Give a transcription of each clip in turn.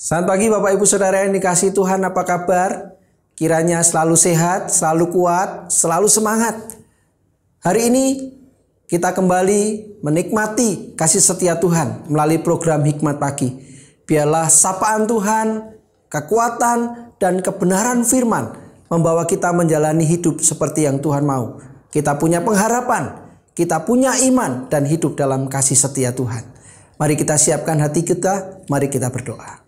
Selamat pagi Bapak Ibu Saudara yang dikasih Tuhan apa kabar? Kiranya selalu sehat, selalu kuat, selalu semangat. Hari ini kita kembali menikmati kasih setia Tuhan melalui program Hikmat Pagi. Biarlah sapaan Tuhan, kekuatan, dan kebenaran firman membawa kita menjalani hidup seperti yang Tuhan mau. Kita punya pengharapan kita punya iman, dan hidup dalam kasih setia Tuhan. Mari kita siapkan hati kita, mari kita berdoa.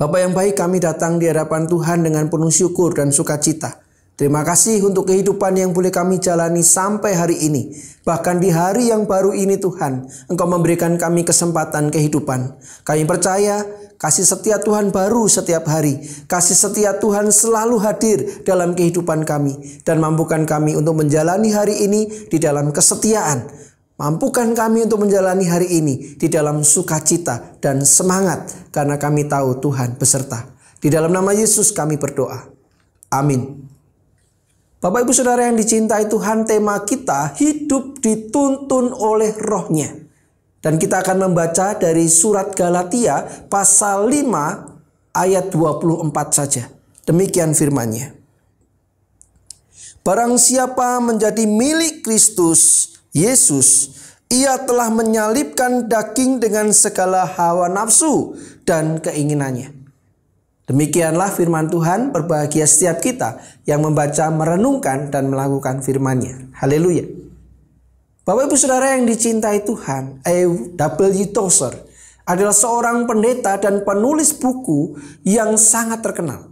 Bapak yang baik kami datang di hadapan Tuhan dengan penuh syukur dan sukacita. Terima kasih untuk kehidupan yang boleh kami jalani sampai hari ini. Bahkan di hari yang baru ini Tuhan, Engkau memberikan kami kesempatan kehidupan. Kami percaya kasih setia Tuhan baru setiap hari. Kasih setia Tuhan selalu hadir dalam kehidupan kami. Dan mampukan kami untuk menjalani hari ini di dalam kesetiaan Mampukan kami untuk menjalani hari ini di dalam sukacita dan semangat karena kami tahu Tuhan beserta. Di dalam nama Yesus kami berdoa. Amin. Bapak Ibu Saudara yang dicintai Tuhan, tema kita hidup dituntun oleh rohnya. Dan kita akan membaca dari surat Galatia pasal 5 ayat 24 saja. Demikian firmannya. Barang siapa menjadi milik Kristus, Yesus, ia telah menyalibkan daging dengan segala hawa nafsu dan keinginannya. Demikianlah firman Tuhan, berbahagia setiap kita yang membaca, merenungkan, dan melakukan firman-Nya. Haleluya. Bapak Ibu Saudara yang dicintai Tuhan, A.W. Tozer adalah seorang pendeta dan penulis buku yang sangat terkenal.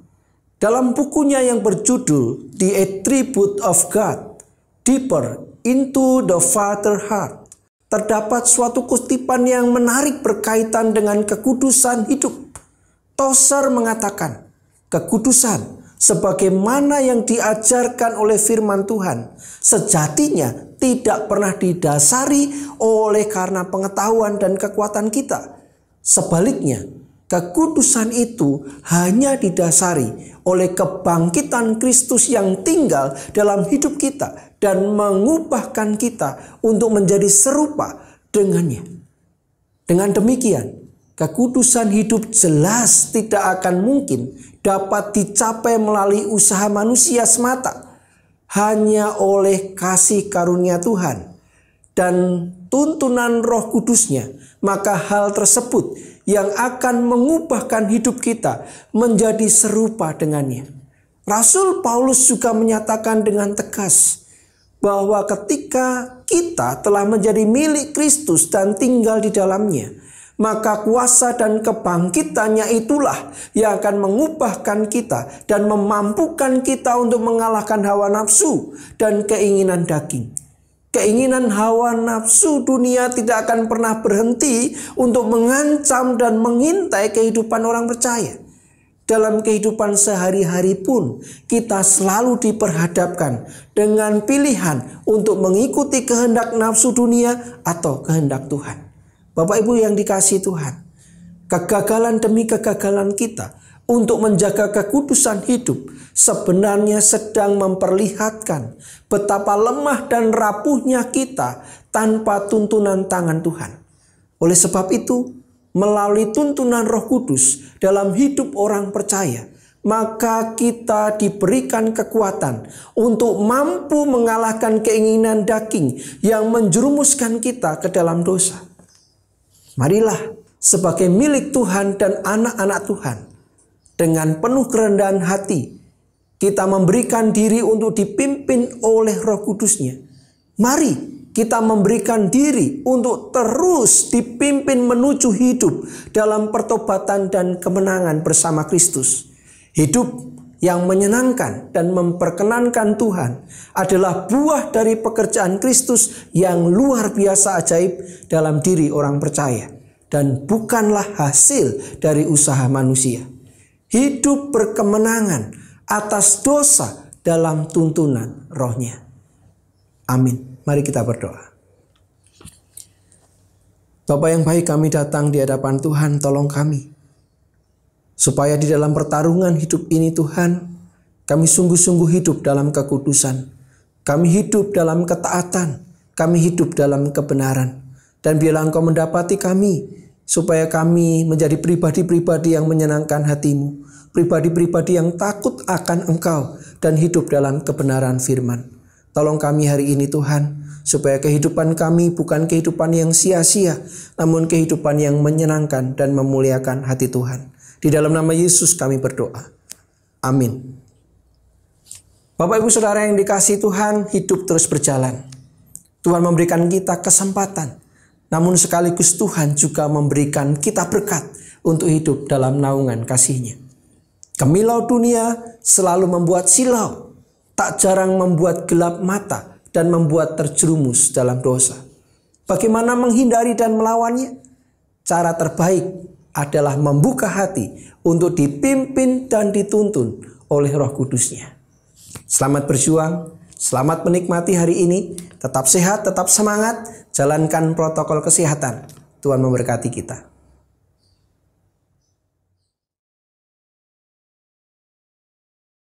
Dalam bukunya yang berjudul The Attribute of God, Deeper into the Father Heart. Terdapat suatu kutipan yang menarik berkaitan dengan kekudusan hidup. Toser mengatakan, kekudusan sebagaimana yang diajarkan oleh firman Tuhan sejatinya tidak pernah didasari oleh karena pengetahuan dan kekuatan kita. Sebaliknya, kekudusan itu hanya didasari oleh kebangkitan Kristus yang tinggal dalam hidup kita dan mengubahkan kita untuk menjadi serupa dengannya. Dengan demikian, kekudusan hidup jelas tidak akan mungkin dapat dicapai melalui usaha manusia semata, hanya oleh kasih karunia Tuhan dan tuntunan Roh Kudusnya, maka hal tersebut yang akan mengubahkan hidup kita menjadi serupa dengannya. Rasul Paulus juga menyatakan dengan tegas bahwa ketika kita telah menjadi milik Kristus dan tinggal di dalamnya, maka kuasa dan kebangkitannya itulah yang akan mengubahkan kita dan memampukan kita untuk mengalahkan hawa nafsu dan keinginan daging. Keinginan hawa nafsu dunia tidak akan pernah berhenti untuk mengancam dan mengintai kehidupan orang percaya dalam kehidupan sehari-hari pun kita selalu diperhadapkan dengan pilihan untuk mengikuti kehendak nafsu dunia atau kehendak Tuhan. Bapak Ibu yang dikasih Tuhan, kegagalan demi kegagalan kita untuk menjaga kekudusan hidup sebenarnya sedang memperlihatkan betapa lemah dan rapuhnya kita tanpa tuntunan tangan Tuhan. Oleh sebab itu, melalui tuntunan Roh Kudus dalam hidup orang percaya, maka kita diberikan kekuatan untuk mampu mengalahkan keinginan daging yang menjerumuskan kita ke dalam dosa. Marilah sebagai milik Tuhan dan anak-anak Tuhan dengan penuh kerendahan hati kita memberikan diri untuk dipimpin oleh Roh Kudusnya. Mari kita memberikan diri untuk terus dipimpin menuju hidup dalam pertobatan dan kemenangan bersama Kristus. Hidup yang menyenangkan dan memperkenankan Tuhan adalah buah dari pekerjaan Kristus yang luar biasa ajaib dalam diri orang percaya dan bukanlah hasil dari usaha manusia. Hidup berkemenangan atas dosa dalam tuntunan rohnya. Amin. Mari kita berdoa. Bapak yang baik kami datang di hadapan Tuhan, tolong kami. Supaya di dalam pertarungan hidup ini Tuhan, kami sungguh-sungguh hidup dalam kekudusan. Kami hidup dalam ketaatan. Kami hidup dalam kebenaran. Dan biarlah Engkau mendapati kami supaya kami menjadi pribadi-pribadi yang menyenangkan hatimu, pribadi-pribadi yang takut akan Engkau dan hidup dalam kebenaran firman. Tolong kami hari ini Tuhan, supaya kehidupan kami bukan kehidupan yang sia-sia, namun kehidupan yang menyenangkan dan memuliakan hati Tuhan. Di dalam nama Yesus kami berdoa. Amin. Bapak Ibu Saudara yang dikasih Tuhan, hidup terus berjalan. Tuhan memberikan kita kesempatan, namun sekaligus Tuhan juga memberikan kita berkat untuk hidup dalam naungan kasihnya. Kemilau dunia selalu membuat silau, tak jarang membuat gelap mata dan membuat terjerumus dalam dosa. Bagaimana menghindari dan melawannya? Cara terbaik adalah membuka hati untuk dipimpin dan dituntun oleh roh kudusnya. Selamat berjuang, selamat menikmati hari ini, tetap sehat, tetap semangat, jalankan protokol kesehatan. Tuhan memberkati kita.